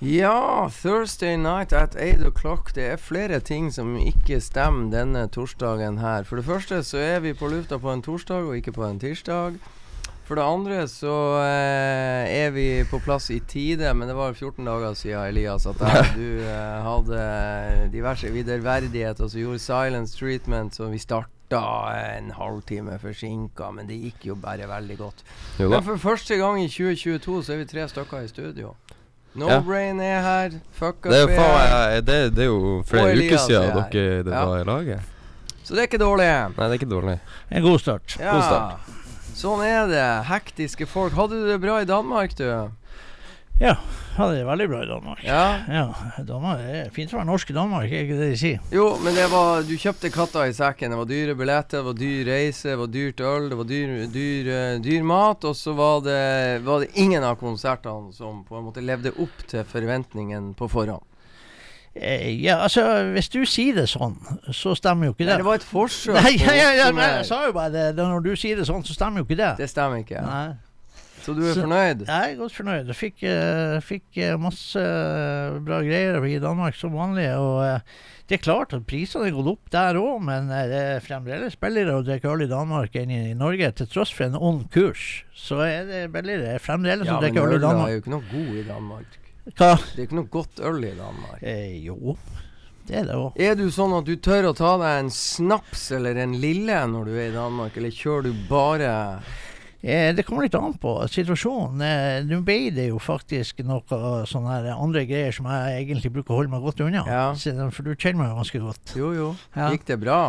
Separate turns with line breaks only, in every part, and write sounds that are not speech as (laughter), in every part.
Ja, Thursday night at 8 o'clock. Det er flere ting som ikke stemmer denne torsdagen her. For det første så er vi på lufta på en torsdag og ikke på en tirsdag. For det andre så eh, er vi på plass i tide, men det var 14 dager siden Elias at jeg, du eh, hadde diverse viderverdigheter som gjorde silence treatment, så vi starta en halvtime forsinka, men det gikk jo bare veldig godt.
Jo.
Men for første gang i 2022 så er vi tre stykker i studio. No
Ja.
Brain er her. Fuck up
Det er, jo faen, jeg- det, det er jo flere uker siden
er
dere det
Ja.
var i laget.
Så det er ikke dårlig.
Nei, det er ikke dårlig.
En god start.
Ja.
God start.
Sånn er det. Hektiske folk. Hadde du det bra i Danmark, du?
Ja, Ja, det veldig bra i Danmark.
Ja.
Ja, Danmark, Det er fint å være norsk i Danmark, er ikke det de sier?
Jo, men det var Du kjøpte katta i sekken. Det var dyre billetter, det var dyr reise, det var dyrt øl, det var dyr, dyr, eh, dyr mat. Og så var det, var det ingen av konsertene som på en måte levde opp til forventningen på forhånd.
Eh, ja, altså, hvis du sier det sånn, så stemmer jo ikke
Nei,
det.
det var et forsøk
Nei, ja, ja, ja, jeg sa jo bare det. det. Når du sier det sånn, så stemmer jo ikke det.
Det stemmer ikke.
Nei.
Så du er
Så-
fornøyd?
Jeg er godt fornøyd. Jeg fikk, eh, fikk eh, masse eh, bra greier i Danmark som vanlig. Og det er klart at prisene er gått opp der òg, men det er fremdeles billigere å drikke øl i Danmark enn i Norge. Til tross for en ond kurs, så er det billigere fremdeles
Ja,
å
men
drikke øl i
øl er jo ikke noe god i Danmark.
Hva?
Det er ikke noe godt øl i Danmark.
Eh, jo, det er det òg.
Er du sånn at du tør å ta deg en snaps eller en lille når du er i Danmark, eller kjører du bare
det kommer litt an på situasjonen. Eh, Nå ble det jo faktisk noe sånne andre greier som jeg egentlig bruker å holde meg godt unna.
Ja.
For du kjenner meg jo ganske godt.
Jo, jo.
Ja.
Gikk det bra?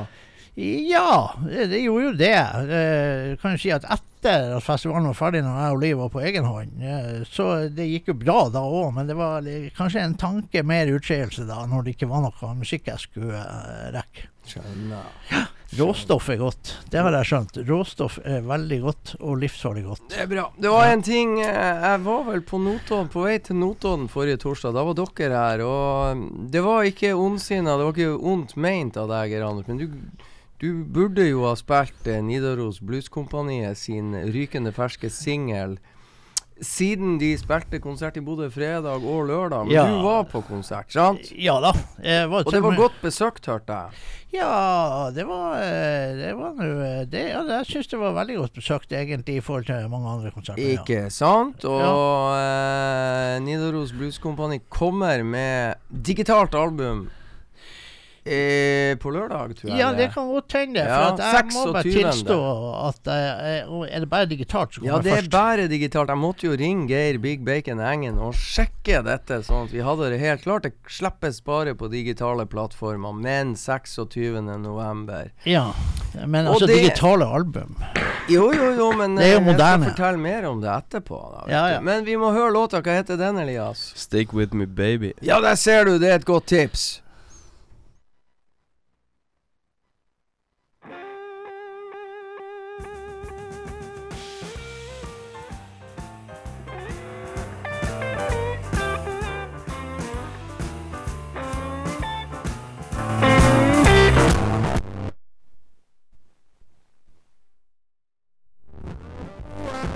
Ja, det, gjorde jo det. Eh, kan jo si at etter at festivalen var ferdig, når jeg og Liv var på egen hånd, eh, så det gikk jo bra da òg, men det var kanskje en tanke mer utskeielse da, når det ikke var noe musikk jeg skulle eh, rekke.
Skjønner.
Råstoff er godt, det har jeg skjønt. Råstoff er veldig godt, og livsfarlig godt.
Det er bra. Det var en ting eh, Jeg var vel på Notodden, på vei til Notodden forrige torsdag. Da var dere her. Og mm, det var ikke ondsinna, det var ikke ondt meint av deg, Geir Anders. Men du, du burde jo ha spilt eh, Nidaros Blueskompaniet sin rykende ferske singel. Siden de spilte konsert i Bodø fredag og lørdag. Men
Ja.
du var på konsert, sant?
Ja da. Var
Og det var godt besøkt, hørte jeg.
Ja, det var eh, Det var nå eh, det, ja, Jeg syns det var veldig godt besøkt, egentlig, i forhold til mange andre konserter. ja.
Ikke sant? Og eh, Nidaros Blues Company kommer med digitalt album eh, på lørdag, tror jeg.
Ja, det kan godt hende.
Ja,
for at jeg må bare tilstå at jeg, er det bare digitalt som
Ja,
kommer
det er
først?
bare digitalt. Jeg måtte jo ringe Geir Big Bacon Engen og sjekke dette, sånn at vi hadde det helt klart. Det slippes bare på digitale plattformer, men 26. november.
Ja, men altså
det-
digitale album.
Jo, jo, jo, men
Det er jo
moderne. jeg
moderne.
skal fortelle mer om det etterpå. Da,
Ja, ja.
Men vi må høre låta. Hva heter den, Elias?
Stick with me, baby.
Ja, der ser du. Det er et godt tips.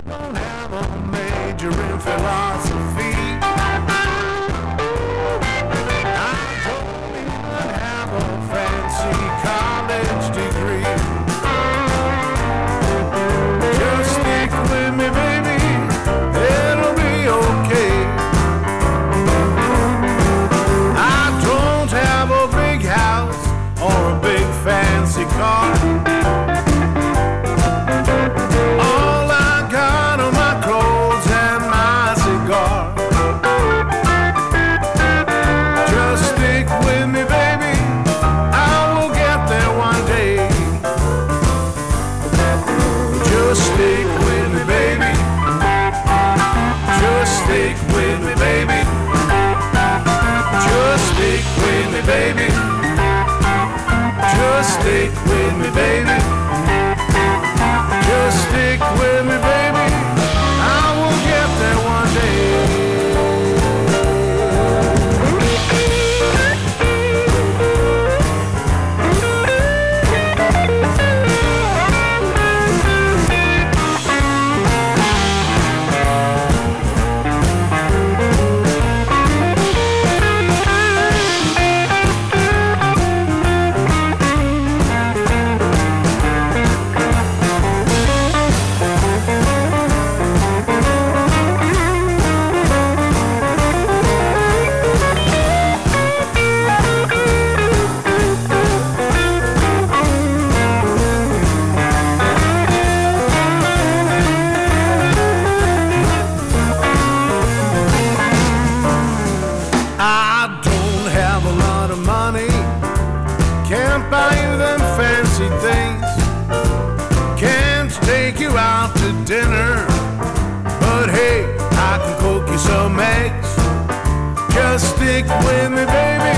Don't have a major in philosophy. Baby. stick with me, baby.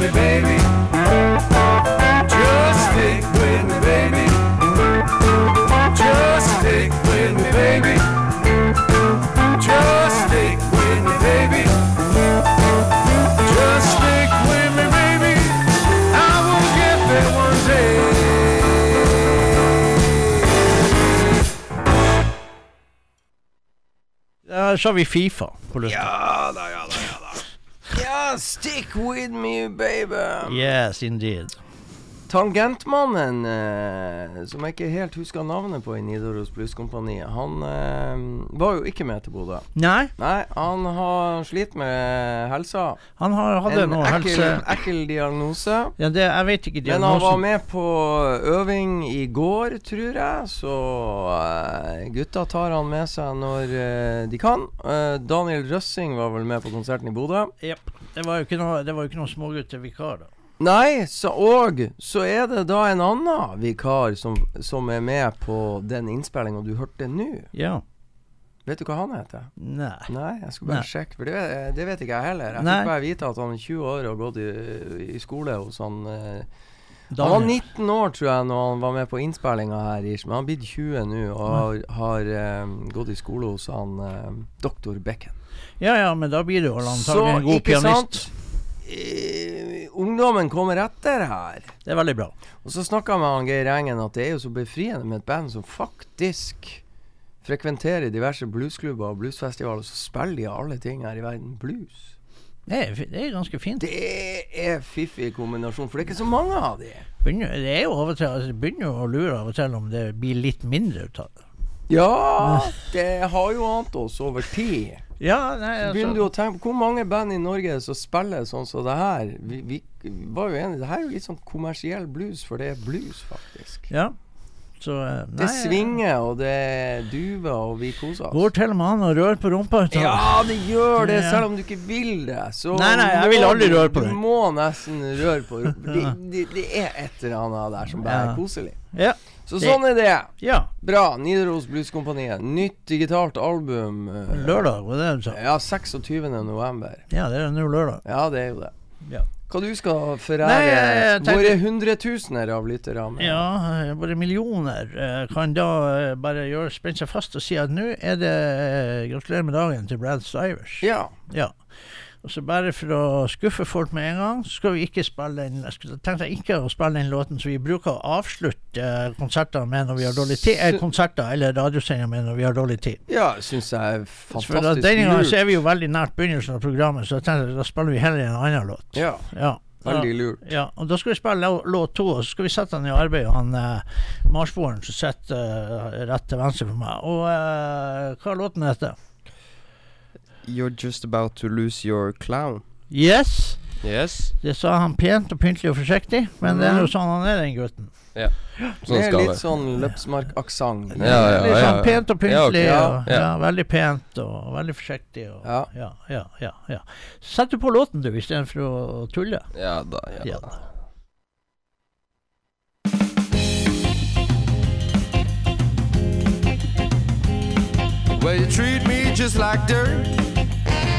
Me, baby. Just stick with me, baby. Just stick with me, baby. Just stick with me, baby. Just stick with me, baby. I will get there one day.
Da sa vi Fifa på lufta.
Ja da, ja. Ja, stick with me, baby.
Yes, indeed.
Tangentmannen, eh, som jeg ikke helt husker navnet på i Nidaros Blueskompani, han eh, var jo ikke med til Bodø.
Nei,
Nei, han har slitt med helsa.
han har, hadde
En
noe
ekkel,
helse...
ekkel diagnose.
Ja, det, jeg vet ikke
Men han var med på øving i går, tror jeg, så eh, gutta tar han med seg når eh, de kan. Eh, Daniel Røssing var vel med på konserten i Bodø.
Japp. Det var jo ikke noe, det var jo ikke da.
Nei, så, og så er det da en annen vikar som, som er med på den innspillinga du hørte nå.
Ja.
Vet du hva han heter?
Nei.
Nei, jeg skulle bare
Nei.
sjekke, for det, det vet ikke jeg heller. Jeg
Nei.
fikk bare vite at han er 20 år og har gått i, i skole hos han eh, Han var 19 år, tror jeg, når han var med på innspillinga her, men han er blitt 20 nå og har, har eh, gått i skole hos han eh, doktor Becken.
Ja ja, men da blir du
Så,
antagelig en god pianist.
sant? Eh, ungdommen kommer etter her.
Det er veldig bra.
Og så snakka jeg med han Geir Engen at det er jo så befriende med et band som faktisk frekventerer diverse bluesklubber og bluesfestivaler, så spiller de alle ting her i verden blues.
Det er, det er ganske fint.
Det er fiffig kombinasjon, for det er ikke så mange av de.
Begynner, det er jo av og til altså, begynner å lure av og til om det blir litt mindre ut av det.
Ja, det har jo ant oss over tid.
Ja, nei,
altså. begynner du å tenke hvor mange band i Norge som spiller sånn som det her. Vi, vi var jo enige, det her er jo litt sånn kommersiell blues, for det er blues, faktisk.
Ja. Så eh, nei,
Det svinger, og det duver, og vi koser oss.
Går til og med an å røre på rumpa. ut.
Ja, det gjør det, selv om du ikke vil det. Så
Nei, nei, jeg vil aldri røre på det.
Du må nesten røre på rumpa. (laughs) Det, det, det er et eller annet der som bare er koselig.
Ja.
Så sånn er det.
ja.
Bra. Nidaros Blueskompaniet. Nytt digitalt album. eh,
Lørdag, var det du sa?
Ja, 26. november.
Ja, det er nå lørdag.
Ja, det er jo det.
Ja.
Hva du skal forære
Nei, tenkte-
våre hundretusener av lyttere med?
Ja, våre millioner eh, kan da eh, bare gjøre, spenne seg fast og si at nå er det eh, gratulerer med dagen til Brad Stivers.
Ja.
Ja. Og så bare for å skuffe folk med en gang, så skal vi ikke spille den Jeg tenkte ikke å spille den låten som vi bruker å avslutte eh, konserter med når vi har dårlig tid. Eh, konserter eller radiosendinger med når vi har dårlig tid.
Ja, syns jeg er
For da,
fantastisk
denne gangen så er vi jo veldig nært begynnelsen av programmet, så jeg tenkte da spiller vi heller en annen låt.
Ja,
Ja.
veldig lurt.
Ja, og da skal vi spille låt to, og så skal vi sette han i arbeid, han eh, marsboeren som sitter eh, rett til venstre for meg. Og eh, hva låten heter
You're just about to lose your clown.
Yes!
Yes.
Det sa han pent og pyntelig og forsiktig, men det er jo sånn han er, den gutten. Ja. (gasps)
Sånn
det
skal
litt
det.
sånn Løpsmark-aksent.
Ja, ja,
Litt
ja,
sånn pent og
Ja,
pyntelig.
Ja,
og,
ja.
ja, veldig pent og veldig forsiktig. Og,
Ja.
ja, ja, ja, ja. Sett du på låten, du, istedenfor å tulle.
Ja da, ja
Ja.
da.
Well, you treat me just like dirt.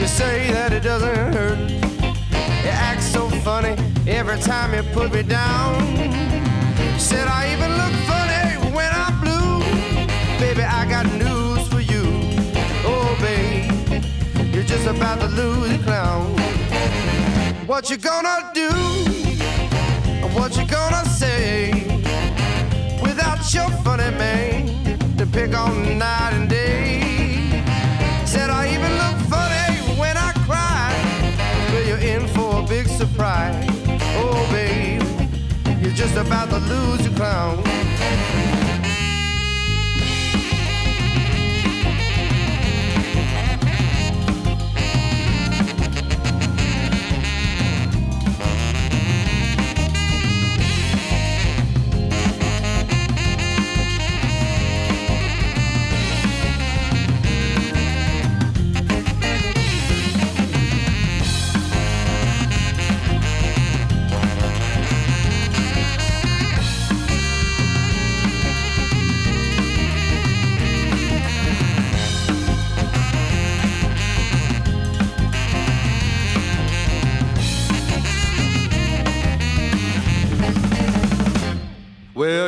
You say that it doesn't hurt. You act so funny every time you put me down. You said I even look funny when I'm blue. Baby, I got news for you. Oh, babe, you're just about to lose your clown. What you gonna do? What you gonna say? Without your funny man to pick on night and day. Surprise. Oh, babe, you're just about to lose your clown.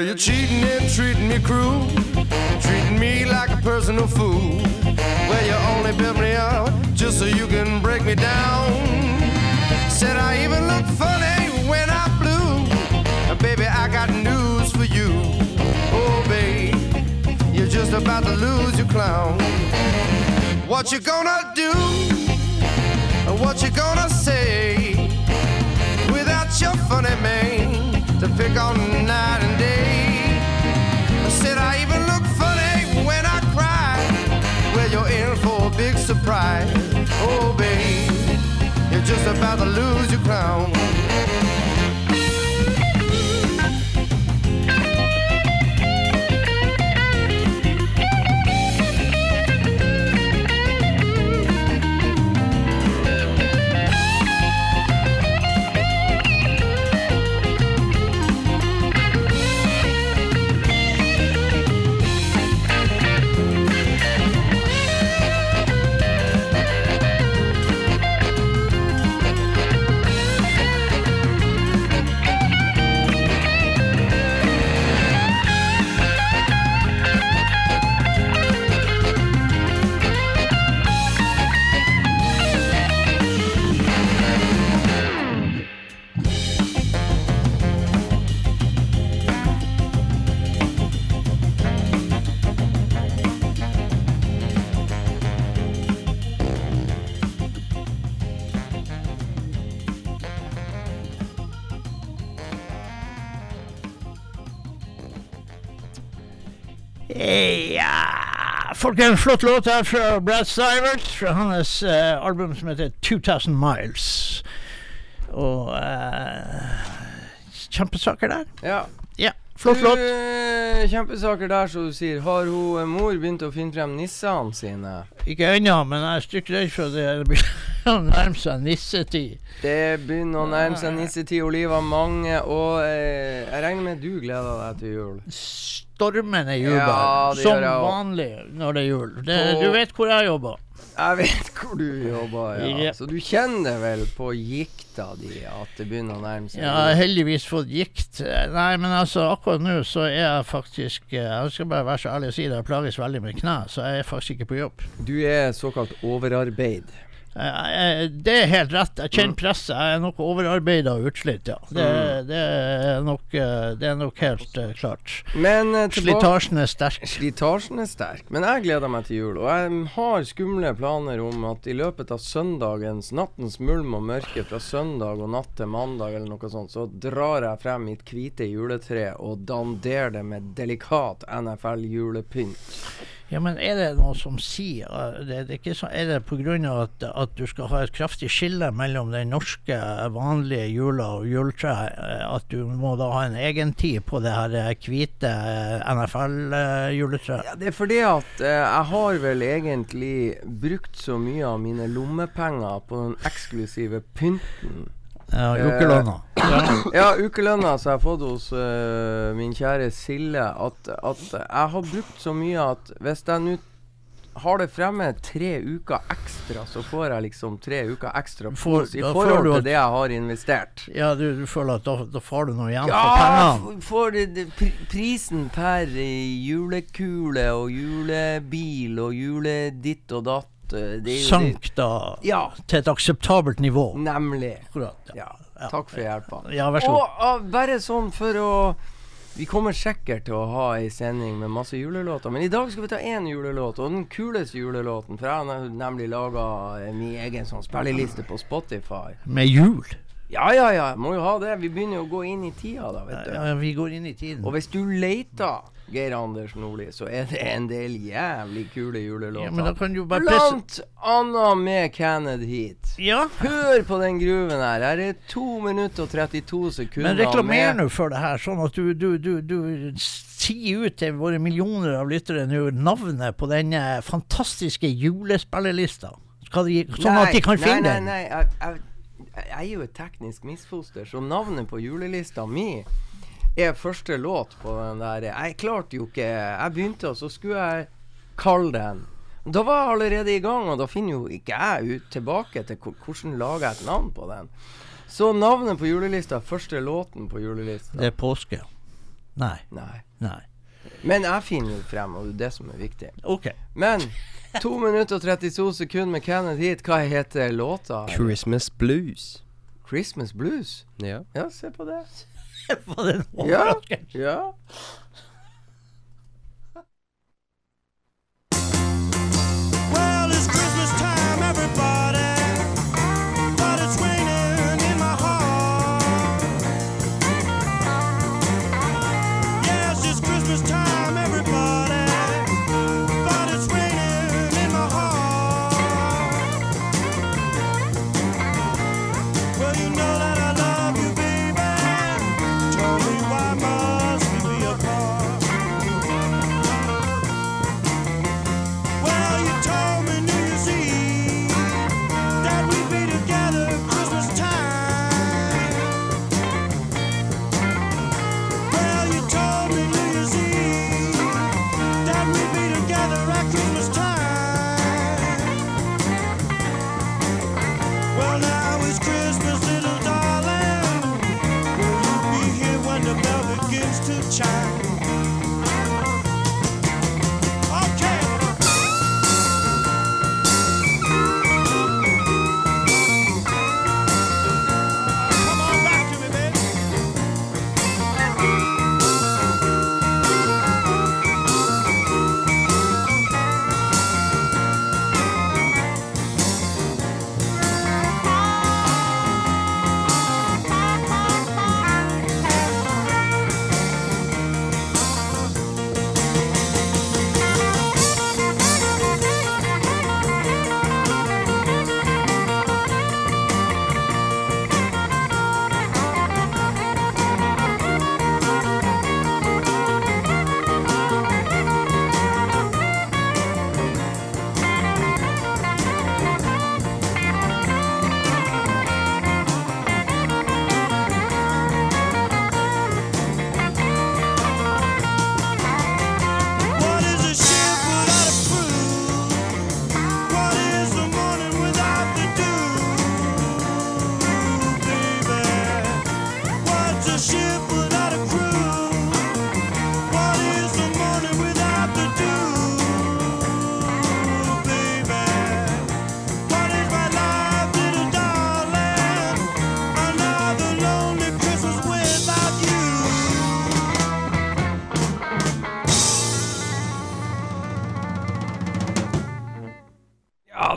You're cheating and treating me cruel, treating me like a personal fool. Well, you only built me up just so you can break me down. Said I even look funny when I'm blue. Uh, Baby, I got news for you. Oh, babe, you're just about to lose your clown. What you gonna do? What you gonna say? without your funny man to pick on surprise. Oh, babe, you're just about to lose your crown.
Ja Folk, en flott låt her fra Brad Stivert, fra hans eh, album som heter 2000 Miles. Og eh, Kjempesaker der.
Ja.
Ja, flott låt.
eh, Kjempesaker der, som du sier. Har hun eh, mor begynt å finne frem nissene sine?
Ikke ennå, men jeg er stygt redd for at det begynner (laughs) å nærme seg nissetid.
Det begynner å nærme seg nissetid, og livet mange, og eh, jeg regner med du gleder deg til jul.
Stormende jubel.
Ja, det
som
gjør jeg også.
vanlig når det er jul. Det,
På-
du vet hvor jeg jobber.
Jeg vet hvor du jobber, ja.
Ja.
Så du kjenner vel på gikta di at det begynner å nærme seg
Jeg har heldigvis fått gikt. Nei, men altså, akkurat nå så er jeg faktisk eh, Jeg skal bare være så ærlig og si det, jeg plages veldig med kne, så jeg er faktisk ikke på jobb.
Du er såkalt overarbeid.
Det er helt rett. Jeg
Mm.
kjenner presset. Jeg er nok overarbeida og utslitt, ja. Det, det, er, nok, eh, det er nok helt eh, klart.
Men eh,
Slitasjen er sterk.
Slitasjen er sterk, men jeg gleder meg til jul. Og jeg har skumle planer om at i løpet av søndagens, nattens mulm og mørke fra søndag og natt til mandag eller noe sånt, så drar jeg frem mitt hvite juletre og danderer det med delikat NFL-julepynt.
Ja, men er det noe som sier uh, det, det er, så, er det pga. At, at du skal ha et kraftig skille mellom den norske uh, vanlige jula og juletreet, uh, at du må da ha en egen tid på det her hvite NFL-juletreet?
Ja, det er fordi at eh, jeg har vel egentlig brukt så mye av mine lommepenger på den eksklusive pynten.
Ja,
Eh,
Ukelønna. (coughs)
Ja, ukelønna som jeg har fått hos uh, min kjære Silje, at, at jeg har brukt så mye at hvis jeg nå har det fremme tre uker ekstra, så får jeg liksom tre uker ekstra pos i forhold til
at-
det jeg har investert.
Ja, du, du føler at da, da får du noe igjen for
Ja,
pengene?
Ja, for det, det, pri, prisen per julekule og julebil og juleditt og datt det er
Sank da
Ja.
til et akseptabelt nivå?
Nemlig.
Akkurat.
Ja.
Ja.
Takk for hjelpa.
Ja.
Og ah, bare sånn for å Vi kommer sikkert til å ha ei sending med masse julelåter, men i dag skal vi ta én julelåt, og den kuleste julelåten. For jeg har nemlig laga min egen sånn spilleliste på Spotify.
Med jul?
Ja, ja, ja, må jo ha det. Vi begynner jo å gå inn i tida, da, vet du.
Ja, vi går inn i tiden.
Og hvis du leter, Geir Anders Nordli, så er det en del jævlig kule julelåter.
Ja,
Blant annet med Canned Heat.
Ja,
Hør på den gruven her. Her er 2 minutter og 32 sekunder
men reklamer nå for det her, sånn at du, du, du, du sier ut til våre millioner av lyttere nå navnet på denne fantastiske julespillelista. De, sånn at de kan
nei,
finne
nei,
den.
Nei, jeg, jeg, jeg er jo et teknisk misfoster, så navnet på julelista mi er første låt på den der. Jeg klarte jo ikke Jeg begynte, og så skulle jeg kalle den. Da var jeg allerede i gang, og da finner jo ikke jeg ut tilbake til hvordan lager jeg et navn på den. Så navnet på julelista, første låten på julelista.
Det er påske. Nei.
Nei.
Nei.
Men jeg finner jo frem, og det er det som er viktig.
OK.
Men 2 minutter og 32 sekunder med Kenneth Heat. Hva heter låta?
Christmas Blues.
Christmas Blues.
Ja.
Ja, se på det.
Var det en
Ja.
overraskelse?
ja.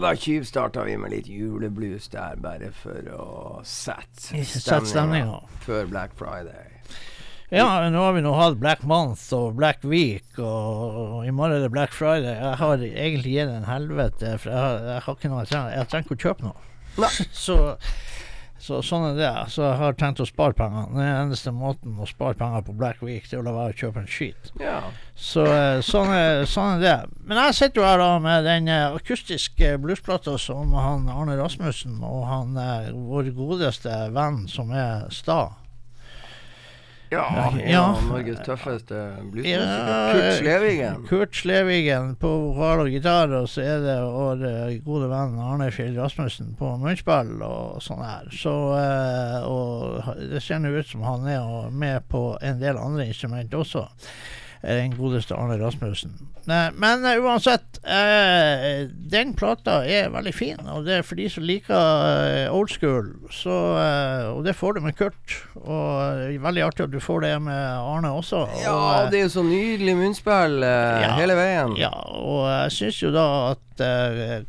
Da tjuvstarta vi med litt juleblues der, bare for å sette
Sett stemninga.
før Black Friday.
Ja, nå har vi nå hatt Black Month og Black Week, og i morgen er det Black Friday. Jeg har egentlig gitt en helvete, for jeg har, jeg har ikke noe jeg trenger. Jeg trenger ikke å kjøpe noe.
Nei. (laughs)
Så, så sånn er det. Så jeg har tenkt å spare penger. Den eneste måten å spare penger på Black Week, det er å la være å kjøpe en skit.
Ja.
Så eh, sånn er, sånn er det. Men jeg sitter jo her da med den eh, akustiske bluesplata som han Arne Rasmussen og han eh, vår godeste venn som er Sta.
Ja,
Ja.
av Norges tøffeste bluesmusikere.
Ja,
Kurt Slevigen.
Kurt Slevigen på vokal og gitar, og så er det vår gode venn Arne Fjell Rasmussen på munnspill og sånn her. Så eh, Og det ser nå ut som han er med på en del andre instrument også. Eh, Den godeste Arne Rasmussen. Men eh, uansett, eh, den plata er veldig fin, og det er for de som liker old school. Så, og det får du med Kurt. Og eh, veldig artig at du får det med Arne også.
Ja,
og,
det er jo så nydelig munnspill
Ja.
hele veien.
ja, og jeg syns jo da at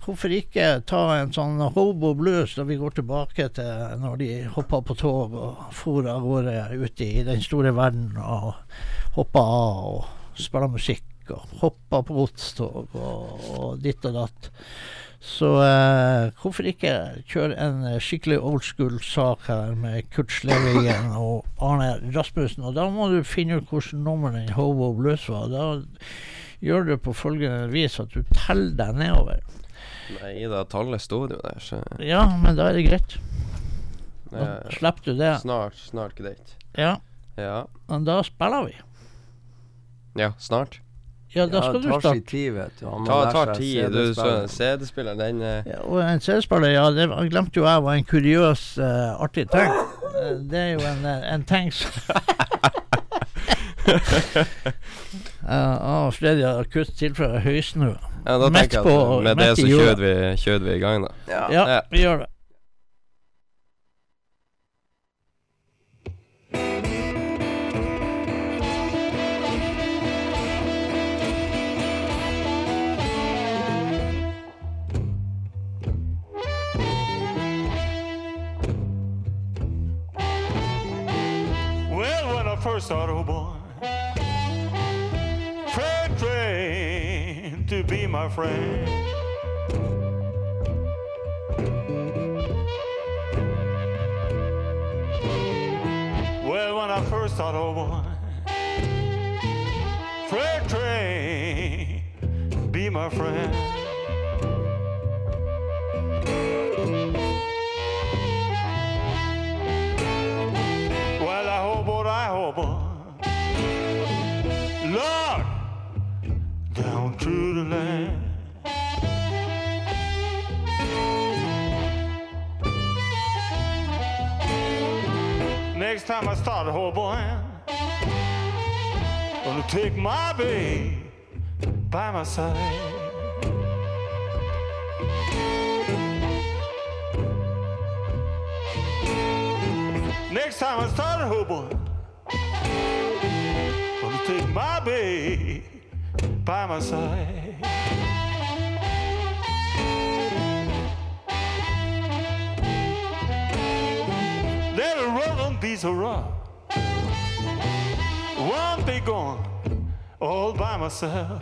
hvorfor ikke ta en sånn hobo blues når vi går tilbake til når de hoppa på tog og for av gårde ut i den store verden og hoppa av og spille musikk og hoppe på godstog og, og ditt og datt. Så eh, hvorfor ikke kjøre en eh, skikkelig old school-sak her med Kurt Slevigen og Arne Rasmussen. Og da må du finne ut hvilket nummer den Hobo Blues var. Da gjør du på følgende vis at du teller deg nedover.
Nei da, tallet står jo der, så
Ja, men da er det greit. Da
er
slipper du det.
snart, snart greit.
Ja,
Ja.
men da spiller vi.
Ja, snart.
Ja, da skal
ja,
du
tar
starte.
tid, vet du.
Ta, tar tid. Du, så
CD-spiller.
CD-spilleren, den eh,
Ja, og en CD-spiller, ja, det glemte jo jeg var en kuriøs, uh, artig ting. Eh, det er jo en, eh, en ting som (laughs) uh, Freddy har akutt tilfelle høysnue.
Ja, da tenker jeg at med det så kjører vi, kjører vi i gang, da.
Ja.
Ja,
Ja.
vi gjør det.
first auto boy, Freight train to be my friend. Well, when I first auto oh, boy, Freight train be my friend. Lord, down through the land. Next time I start a whole boy, gonna take my babe by my side. Next time I start a whole boy, take my babe by my side. There are rolling bees Won't be gone all by myself.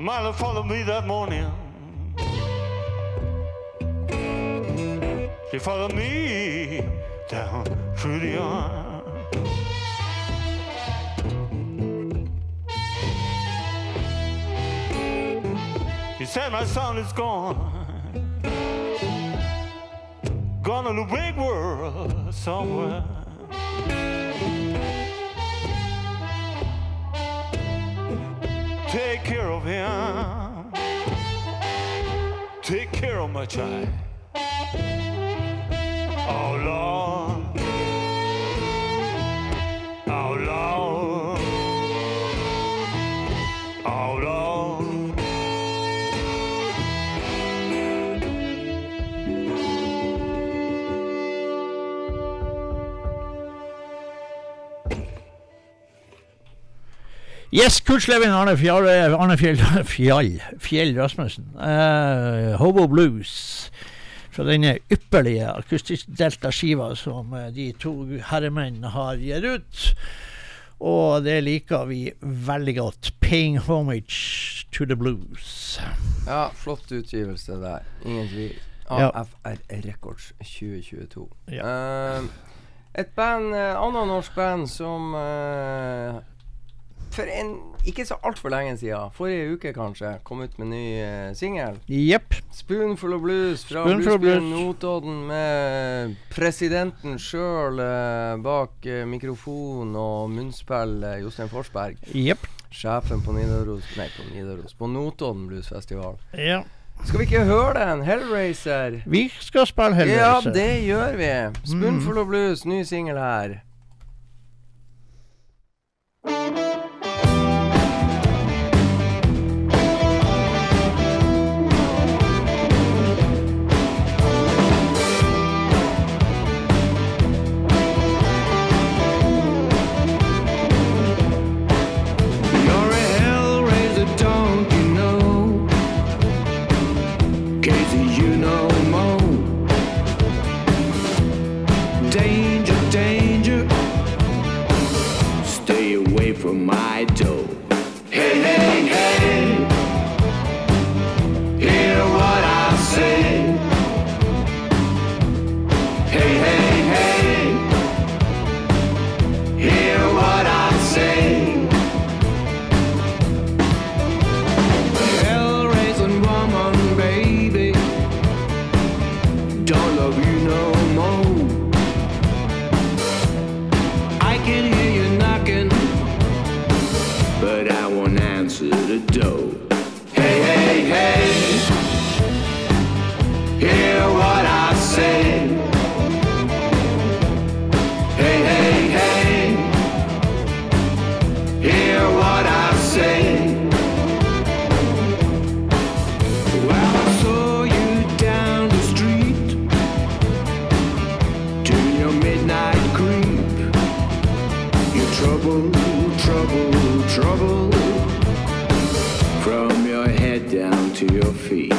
Milo followed me that morning. She followed me down through the yard. She said my son is gone. Gone to the big world somewhere. Take care of him. Take care of my child. Oh Lord.
Yes, Kurslevin Arne Fjell, Arne Fjell, (laughs) Fjall, Fjell Rasmussen. Uh, Hobo Blues. Fra denne ypperlige akustisk-delta-skiva som eh, de to herremenn har gitt ut. Og det liker vi veldig godt. 'Paying Homage to the Blues'.
Ja, flott utgivelse der. Ingen tvil. AFR Records 2022.
Ja.
Uh, et band, eh, annet norsk band som eh, for en ikke så altfor lenge siden, forrige uke kanskje, kom ut med ny uh, singel.
Yep.
'Spoonful of Blues' fra Bluesbyen Notodden med presidenten sjøl bak uh, mikrofon og munnspill, uh, Jostein Forsberg.
Yep.
Sjefen på Nidaros Nei, på Nidaros På Notodden Bluesfestival.
Ja.
Skal vi ikke høre den? Hellraiser.
Vi skal spille
Ja, det gjør vi. Spoonful of Blues, ny singel her.
for my dough. Hey, hey, hey! To your feet.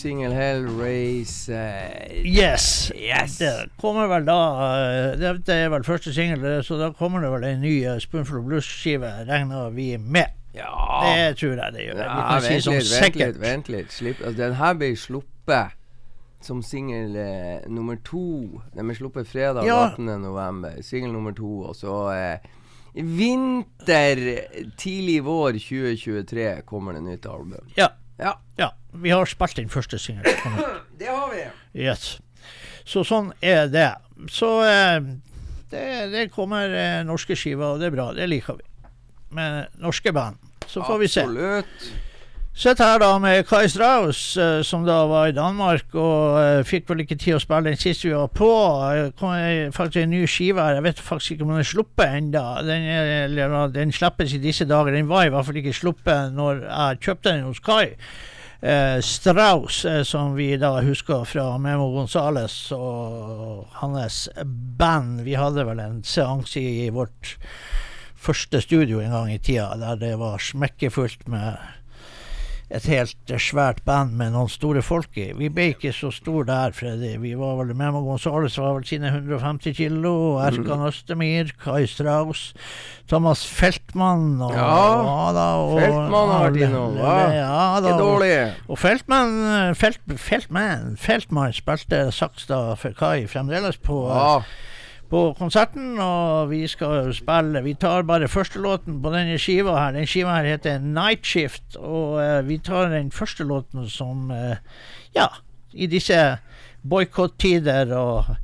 Singel Hellraiser.
Yes.
Yes.
Det kommer vel da eh, Det, er vel første singel, så da kommer det vel en ny eh, Spoonful of Blues-skive, regner vi med.
Ja.
Det tror jeg det gjør.
Ja, vent,
si
litt, vent
sikkert.
litt. Vent litt. Slipp. Altså, den her ble sluppet som singel eh, nummer to. Den ble sluppet fredag
Ja.
18. november. Singel nummer to. Og så eh, vinter, tidlig vår 2023 kommer det nytt album.
Ja.
Ja,
ja. Vi har spilt den første singelen. (coughs)
det har vi.
Yes. Så sånn er det. Så eh, det, det kommer eh, norske skiver, og det er bra. Det liker vi. Med norske band. Så får vi se.
Absolutt.
Sitter her da med Kai Strauss, eh, som da var i Danmark, og eh, fikk vel ikke tid å spille den sist vi var på. Det kom eh, faktisk en ny skive her, jeg vet faktisk ikke om den er sluppet ennå. Den, den slippes i disse dager. Den var i hvert fall ikke sluppet når jeg kjøpte den hos Kai. Eh, Strauss, eh, som vi da husker fra Memo Gonzales og hans band. Vi hadde vel en seanse i vårt første studio en gang i tida, der det var smekkefullt med et helt eh, svært band med noen store folk i. Vi ble ikke så store der, Freddy. Vi var vel Memo Gonzales var vel sine 150 kilo. Erkan Østemir, Kai Strauss, Thomas Feltmann og,
Ja,
da, og
Feltmann har innom, hva?
Ja, da,
er
og-
dårlig.
og Feltmann, Felt, Feltmann, Feltmann spilte saks da for Kai fremdeles på,
Ja.
På konserten, og vi skal spille Vi tar bare første låten på denne skiva her. Den skiva her heter Night Shift, og eh, vi tar den første låten som eh, Ja, i disse boikott-tider og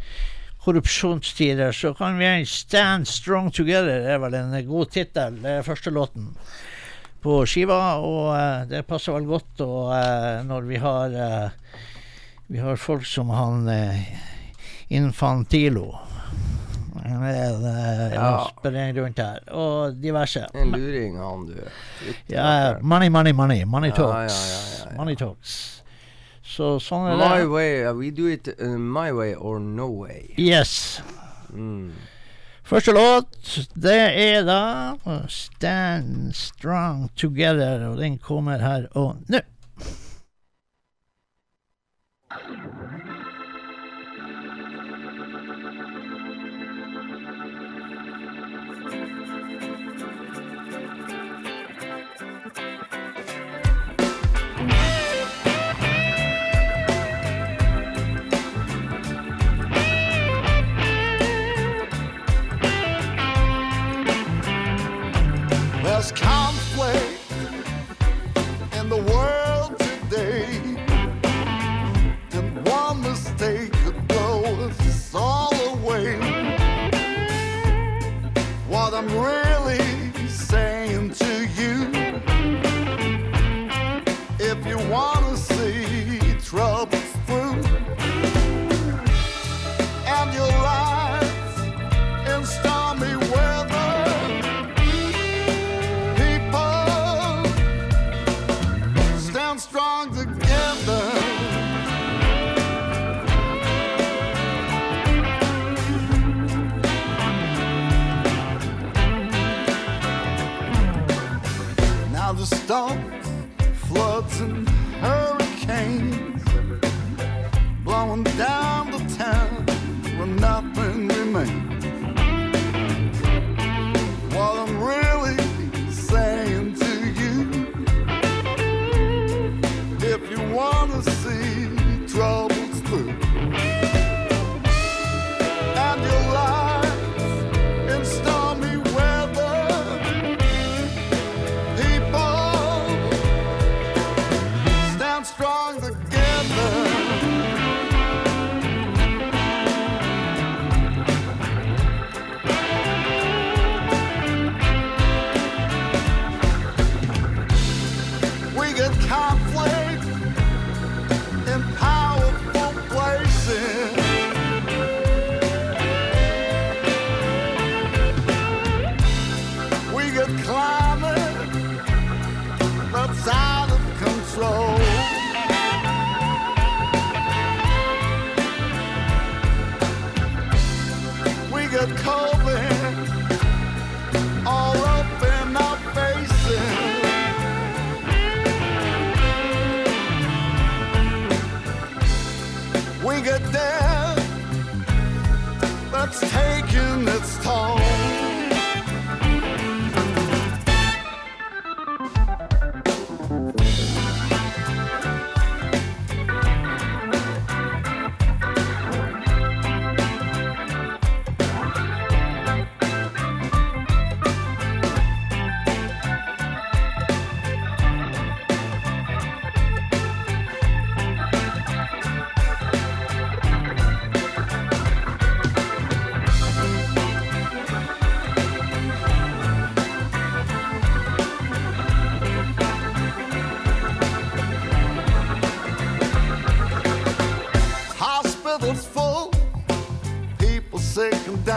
korrupsjonstider, så kan vi Stand Strong Together. Det er vel en god tittel. Første låten på skiva, og eh, det passer vel godt og, eh, når vi har eh, Vi har folk som han eh, Infantilo.
Ja.
sprenger rundt her. Og diverse.
En luring, han, du.
Ja, money, money, money. Money talks.
ja, ja, ja, ja.
Money talks. Så sånn er
My
det.
way, uh, we do it uh, my way or no way.
Yes.
Mm.
Første låt, det er da Stand Strong Together, og den kommer her og nå.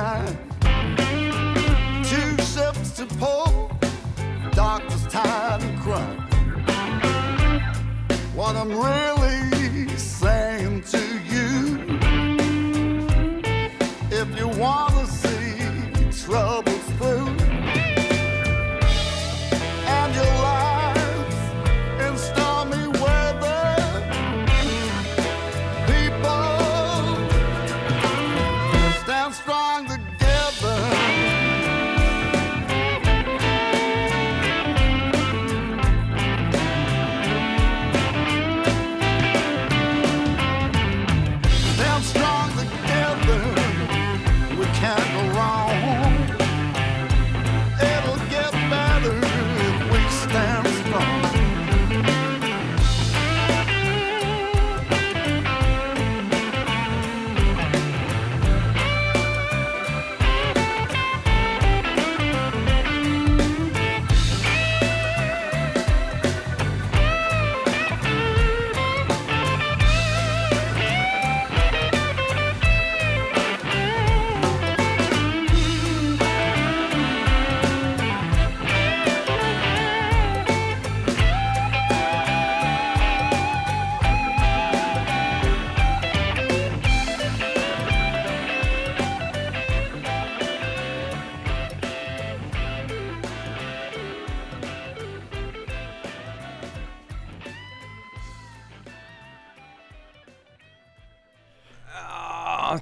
time.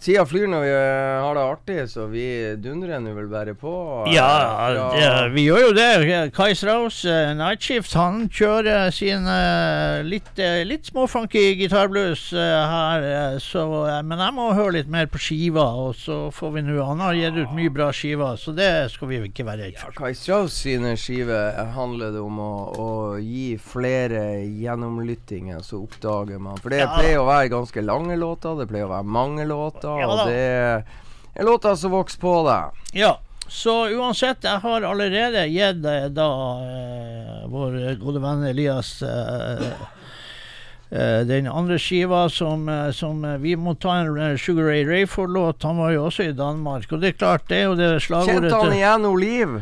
Tida flyr når vi eh, har det artig, så vi dundrer nå vel bare på. eh,
Ja, det, vi gjør jo det. Kai Strauss, uh, Night Shift, han kjører sin uh, litt, uh, litt småfunky gitarblues eh, her. eh, så, eh, men jeg må høre litt mer på skiva, og så får vi nå Han har gitt ut mye bra skiver, så det skal vi ikke være redd
Ja,
for.
Kai Strauss sine skiver eh, handler det om å, å gi flere gjennomlyttinger, så oppdager man. For det
Ja.
pleier å være ganske lange låter, det pleier å være mange låter,
Ja da.
det er låta som vokser på deg.
Ja, så uansett, jeg har allerede gitt eh, da eh, vår gode venn Elias eh, eh, den andre skiva som, eh, som Vi må ta en eh, Sugar Ray Rayford-låt. Han var jo også i Danmark. Og det er klart, det er jo det slagordet
Kjente han igjen Oliv?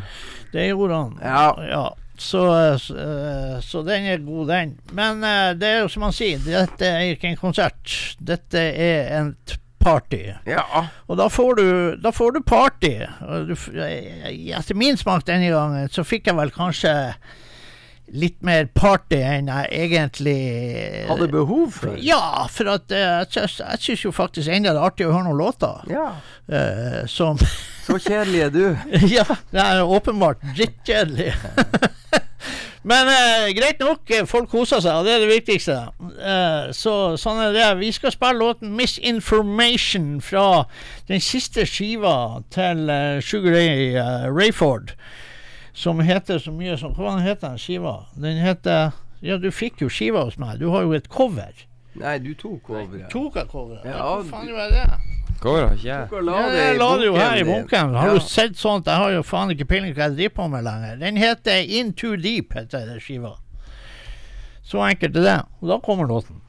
Det gjorde han.
Ja.
Så, eh, så, eh, så den er god, den. Men det er jo som han sier, dette er ikke en konsert. Dette er et party.
Ja.
Og da får du, da får du party. Du, eh, etter min smak denne gangen, så fikk jeg vel kanskje
litt mer party enn jeg egentlig
Hadde behov for.
Ja, for at eh, jeg, syns- jo faktisk ennå det er artig å høre noen låter
Ja.
Uh, som
Så kjedelig er du. (laughs)
Ja, det er åpenbart drittkjedelig. (laughs) Men eh, greit nok, eh, folk koser seg, og det er det viktigste. Eh, så sånn er det. Vi skal spille låten 'Misinformation' fra den siste skiva til eh, Sugar Ray eh, Rayford, som heter så mye som Hva heter den skiva? Den heter Ja, du fikk jo skiva hos meg. Du har jo et cover.
Nei, du tok coveret.
Tok jeg coveret?
Ja,
Hva faen gjorde jeg det?
Går ikke jeg?
La
Ja,
det
jeg la det jo her i
bunken.
Har
Ja.
du sett sånt? Jeg har jo faen ikke peiling på hva jeg driver på med lenger. Den heter In Too Deep, heter den skiva. Så enkelt er det. Og da kommer låten.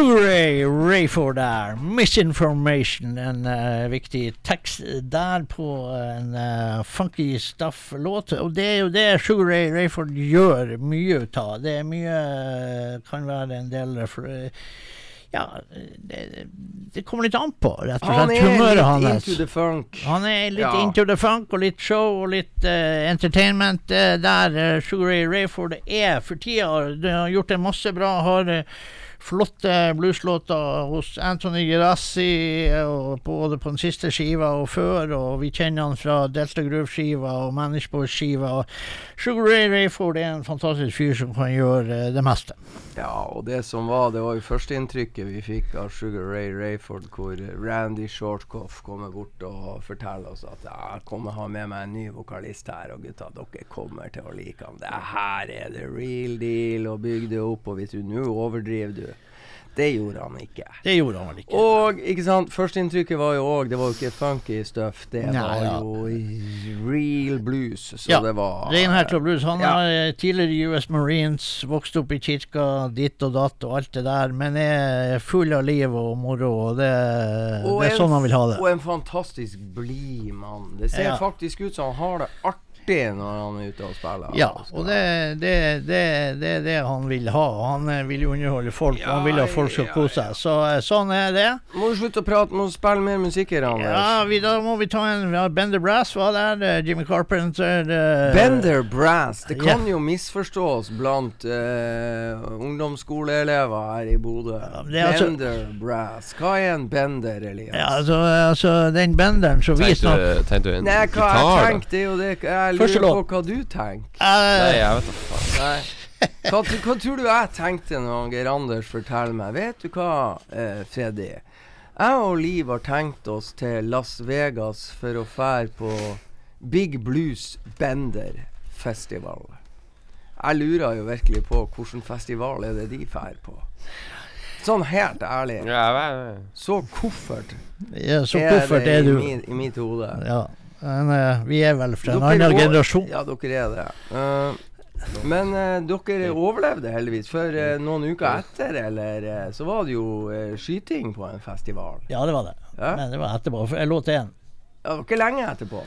Yes, Sugar Ray Rayford der. Misinformation. En uh, viktig tekst der på en uh, funky stuff-låt. Og det er jo det Sugar Ray Rayford gjør mye ut av. Det er mye eh, Kan være en del for, Ja, det, det kommer litt an på, rett og
Han
slett. Humøret hans.
into the funk.
Han er litt
Ja.
into the funk og litt show og litt uh, entertainment Uh, der uh, Sugar Ray Rayford er for tida. Han har gjort en masse bra. Har uh,
flotte blueslåter hos Anthony Gerassi, både på den siste skiva og før. Og vi kjenner han fra Delta Groove-skiva og Manage Boys-skiva. Sugar Ray Rayford er en fantastisk fyr som kan gjøre eh, det meste.
Ja, og det som var, det var jo førsteinntrykket vi fikk av Sugar Ray Rayford, hvor Randy Shortcoff kommer bort og forteller oss at jeg kommer ha med meg en ny vokalist her, og gutta, dere kommer til å like ham. Det her er the real deal, og bygg det opp, og hvis du, nå overdriver du. Det gjorde han ikke.
Det gjorde han vel ikke.
Og ikke sant, førsteinntrykket var jo òg Det var jo ikke funky stuff. Det
Nei,
var
ja.
jo real blues. Så
Ja,
det var
Reinhardt og blues. Han
Ja.
har eh, tidligere US Marines, vokst opp i kirka, ditt og datt og alt det der, men er full av liv og moro, og det,
Og
det er
en
sånn han vil ha det.
Og en fantastisk blid mann. Det ser
Ja.
faktisk ut som han har det artig når han er ute og spiller.
Ja, og det, det, det, det er det han vil ha. Han eh, vil underholde folk, ja, han vil at folk skal
Ja,
kose seg. Så eh, sånn er det.
Må du slutte å prate, må du spille mer musikk her, Anders.
Ja, vi, da må vi ta en ja, Bender Brass var der, det? Jimmy Carpenter eh,
Bender Brass. Det kan jo misforstås blant uh, ungdomsskoleelever her i Bodø.
det er altså-
Bender Brass. Hva er en bender, Elias?
Ja, altså, altså den benderen som vi
Tenkte
snakker
du, tenkte du en
hva
gitar,
jeg tenkte, er jo det Jeg
Første
lurer på
låt.
hva du tenker.
Nei,
eh,
jeg vet da faen.
Nei. Hva, hva tror du jeg tenkte når Geir Anders forteller meg? Vet du hva, eh, Freddy? Jeg og Liv har tenkt oss til Las Vegas for å fære på Big Blues Bender Festival. Jeg lurer jo virkelig på hvilken festival er det de drar på. Sånn helt ærlig.
Ja,
Så koffert
ja, Så
er det
er
i, min, i mitt hode.
Ja. Men, eh, vi er vel fra en
Dere
annen generasjon.
Ja, dere er det. Uh, men uh, dere overlevde heldigvis. For uh, noen uker etter eller, så var det jo skyting på en festival.
Ja, det var det.
Ja.
Men det var etterpå. Jeg lå til.
Ja, det var ikke lenge etterpå.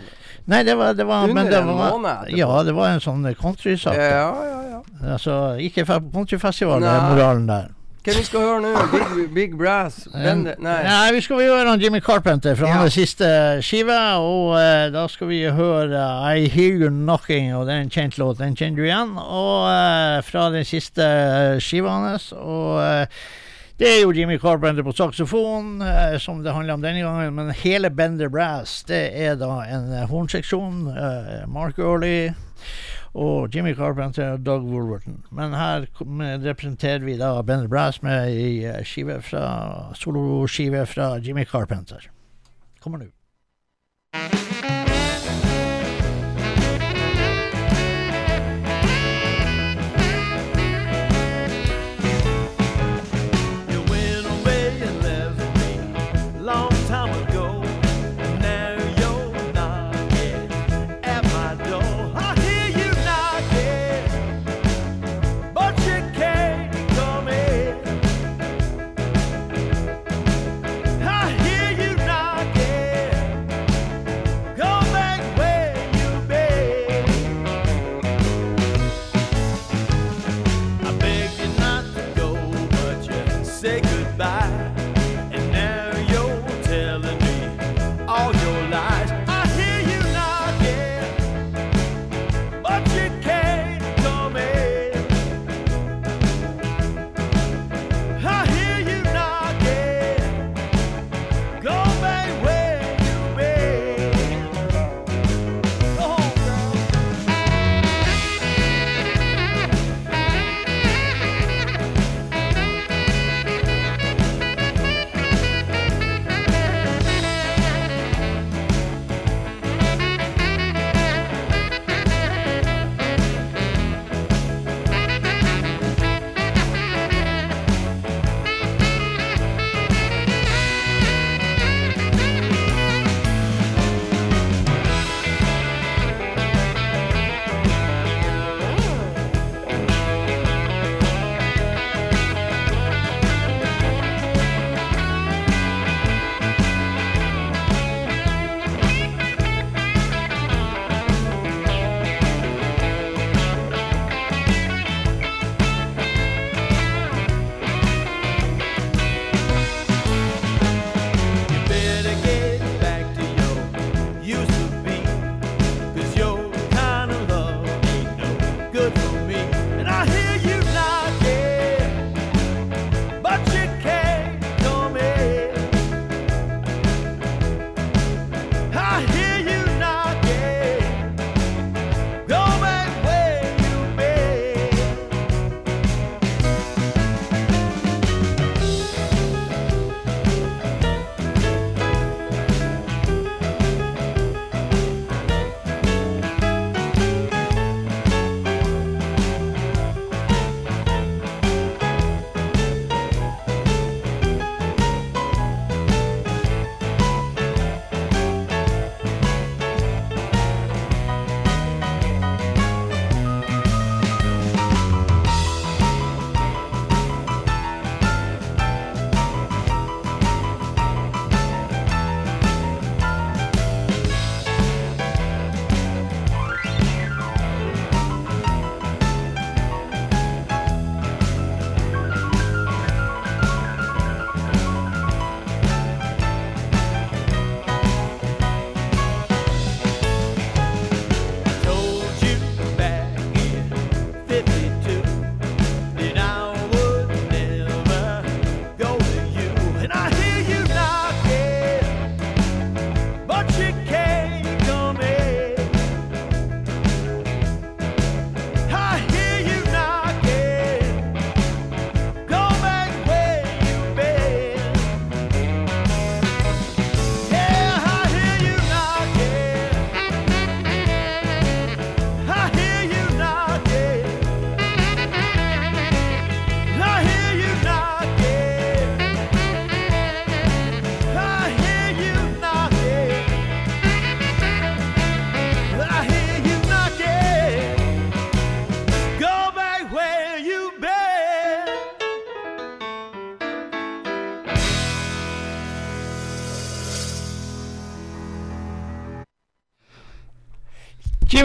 Nei, det var, det var
Under
men det
en
var,
måned etterpå.
Ja, det var en sånn countrysak.
Ja, ja, ja.
Altså, ikke fra countryfestival, det er moralen der.
Hvem vi skal høre nå? Big, Big Brass? Bender, nei.
Nei, vi skal høre han Jimmy Carpenter fra
Ja.
hans siste skive. Og uh, da skal vi høre uh, I Hear You Knocking, og det er en kjent låt. Den kjenner du igjen. Og uh, fra den siste eh, skiva hans. Og det er jo Jimmy Carpenter på saksofon, eh, som det handler om denne gangen. Men hele Bender Brass, det er da en hornseksjon. Eh, Mark Early og Jimmy Carpenter og Doug Woolworthen Men her representerer vi da Bender Brass med ei eh, skive fra soloskive fra Jimmy Carpenter. Kommer nå.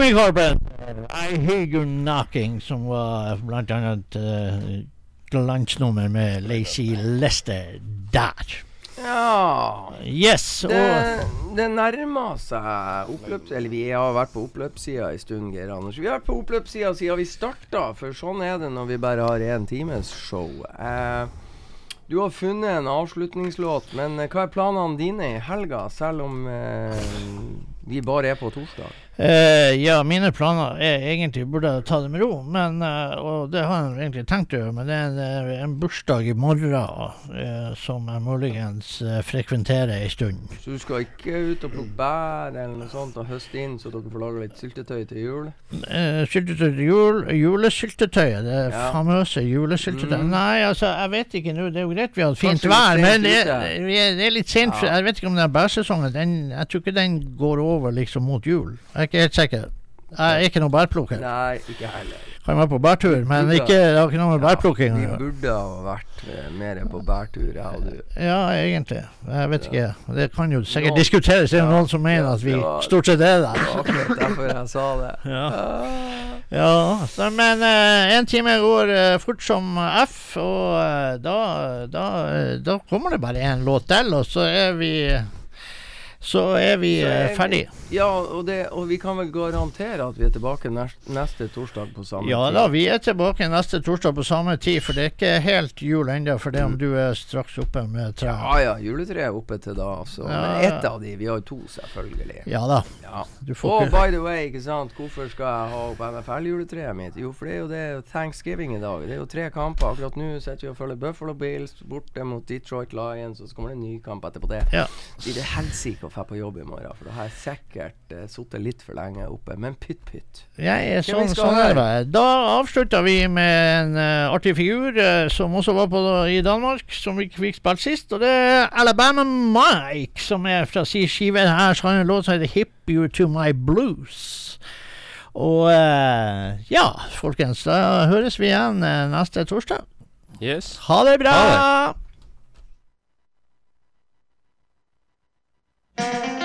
Jimmy Carpenter, I Hear You Knocking, som var blant annet uh, glansnummer med Lacey Lester der.
Ja
Yes, og
det, det nærmer seg oppløps... Eller vi har vært på oppløpssida en stund, Geir Anders. Vi har vært på oppløpssida siden vi starta, for sånn er det når vi bare har én times show. Eh, du har funnet en avslutningslåt, men eh, hva er planene dine i helga, selv om eh, vi bare er på torsdag?
Eh, ja, mine planer er egentlig burde jeg ta det med ro, men, eh, og det har jeg egentlig tenkt å gjøre, men det er en, eh, en bursdag i morgen eh, som jeg muligens eh, frekventerer ei stund.
Så du skal ikke ut og plukke bær eller noe sånt og høste inn, så dere får laga litt syltetøy til jul?
Eh, syltetøy til jul, julesyltetøyet, det
Ja.
famøse julesyltetøyet.
Mm.
Nei, altså, jeg vet ikke nå. Det er jo greit vi har hatt fint
Kanskje
vær, men det, det er litt sent.
Ja.
Jeg vet ikke om den bærsesongen den, Jeg tror ikke den går over liksom mot jul. Jeg er ikke helt sikker. Jeg er ikke noen bærplukker.
Nei, ikke heller.
Kan være på bærtur, men
burde-
ikke, det har ikke noe med bærplukking å
vi burde ha vært eh, mer på bærtur, jeg og du.
Ja, egentlig. Jeg vet ikke. Det kan jo sikkert
Noen-
diskuteres. Det er
Ja,
noen som mener
ja,
at vi
var-
stort sett er
Det
der.
akkurat derfor jeg sa det. (laughs)
Ja. Ja, så, men én time går uh, fort som F, og uh, da, da, da kommer det bare én låt til, og så er vi Så er vi
Så er
eh,
vi- Ja, og, det, og vi kan vel garantere at vi er tilbake neste, neste torsdag på samme
Ja
tid.
da, vi er tilbake neste torsdag på samme tid, for det er ikke helt jul ennå, for det om du er straks oppe med tre.
Ja ja, juletreet er oppe til da, Så.
Ja,
Men
ja.
ett av de, vi har jo to, selvfølgelig.
Ja da.
Ja. Og
ikke
by the way, ikke sant, hvorfor skal jeg ha opp NFL-juletreet mitt? Jo, for det er jo det thanksgiving i dag. Det er jo tre kamper. Akkurat nå sitter vi og følger Buffalo Bills borte mot Detroit Lions, og så kommer det en ny kamp etterpå det.
Ja.
Det helsike å dra på jobb i morgen, for da har jeg sikkert uh, sittet litt for lenge oppe. Men pytt pytt.
Jeg er sånn, sånn er det. Da avslutta vi med en uh, artig figur uh, som også var på i Danmark, som vi fikk spilt sist. Og det er Alabama Mike, som er fra si skive her. Så har han en låt som heter 'Hip You To My Blues'. Og ja, folkens, da høres vi igjen neste torsdag.
Yes.
Ha det bra!
Ha
Well,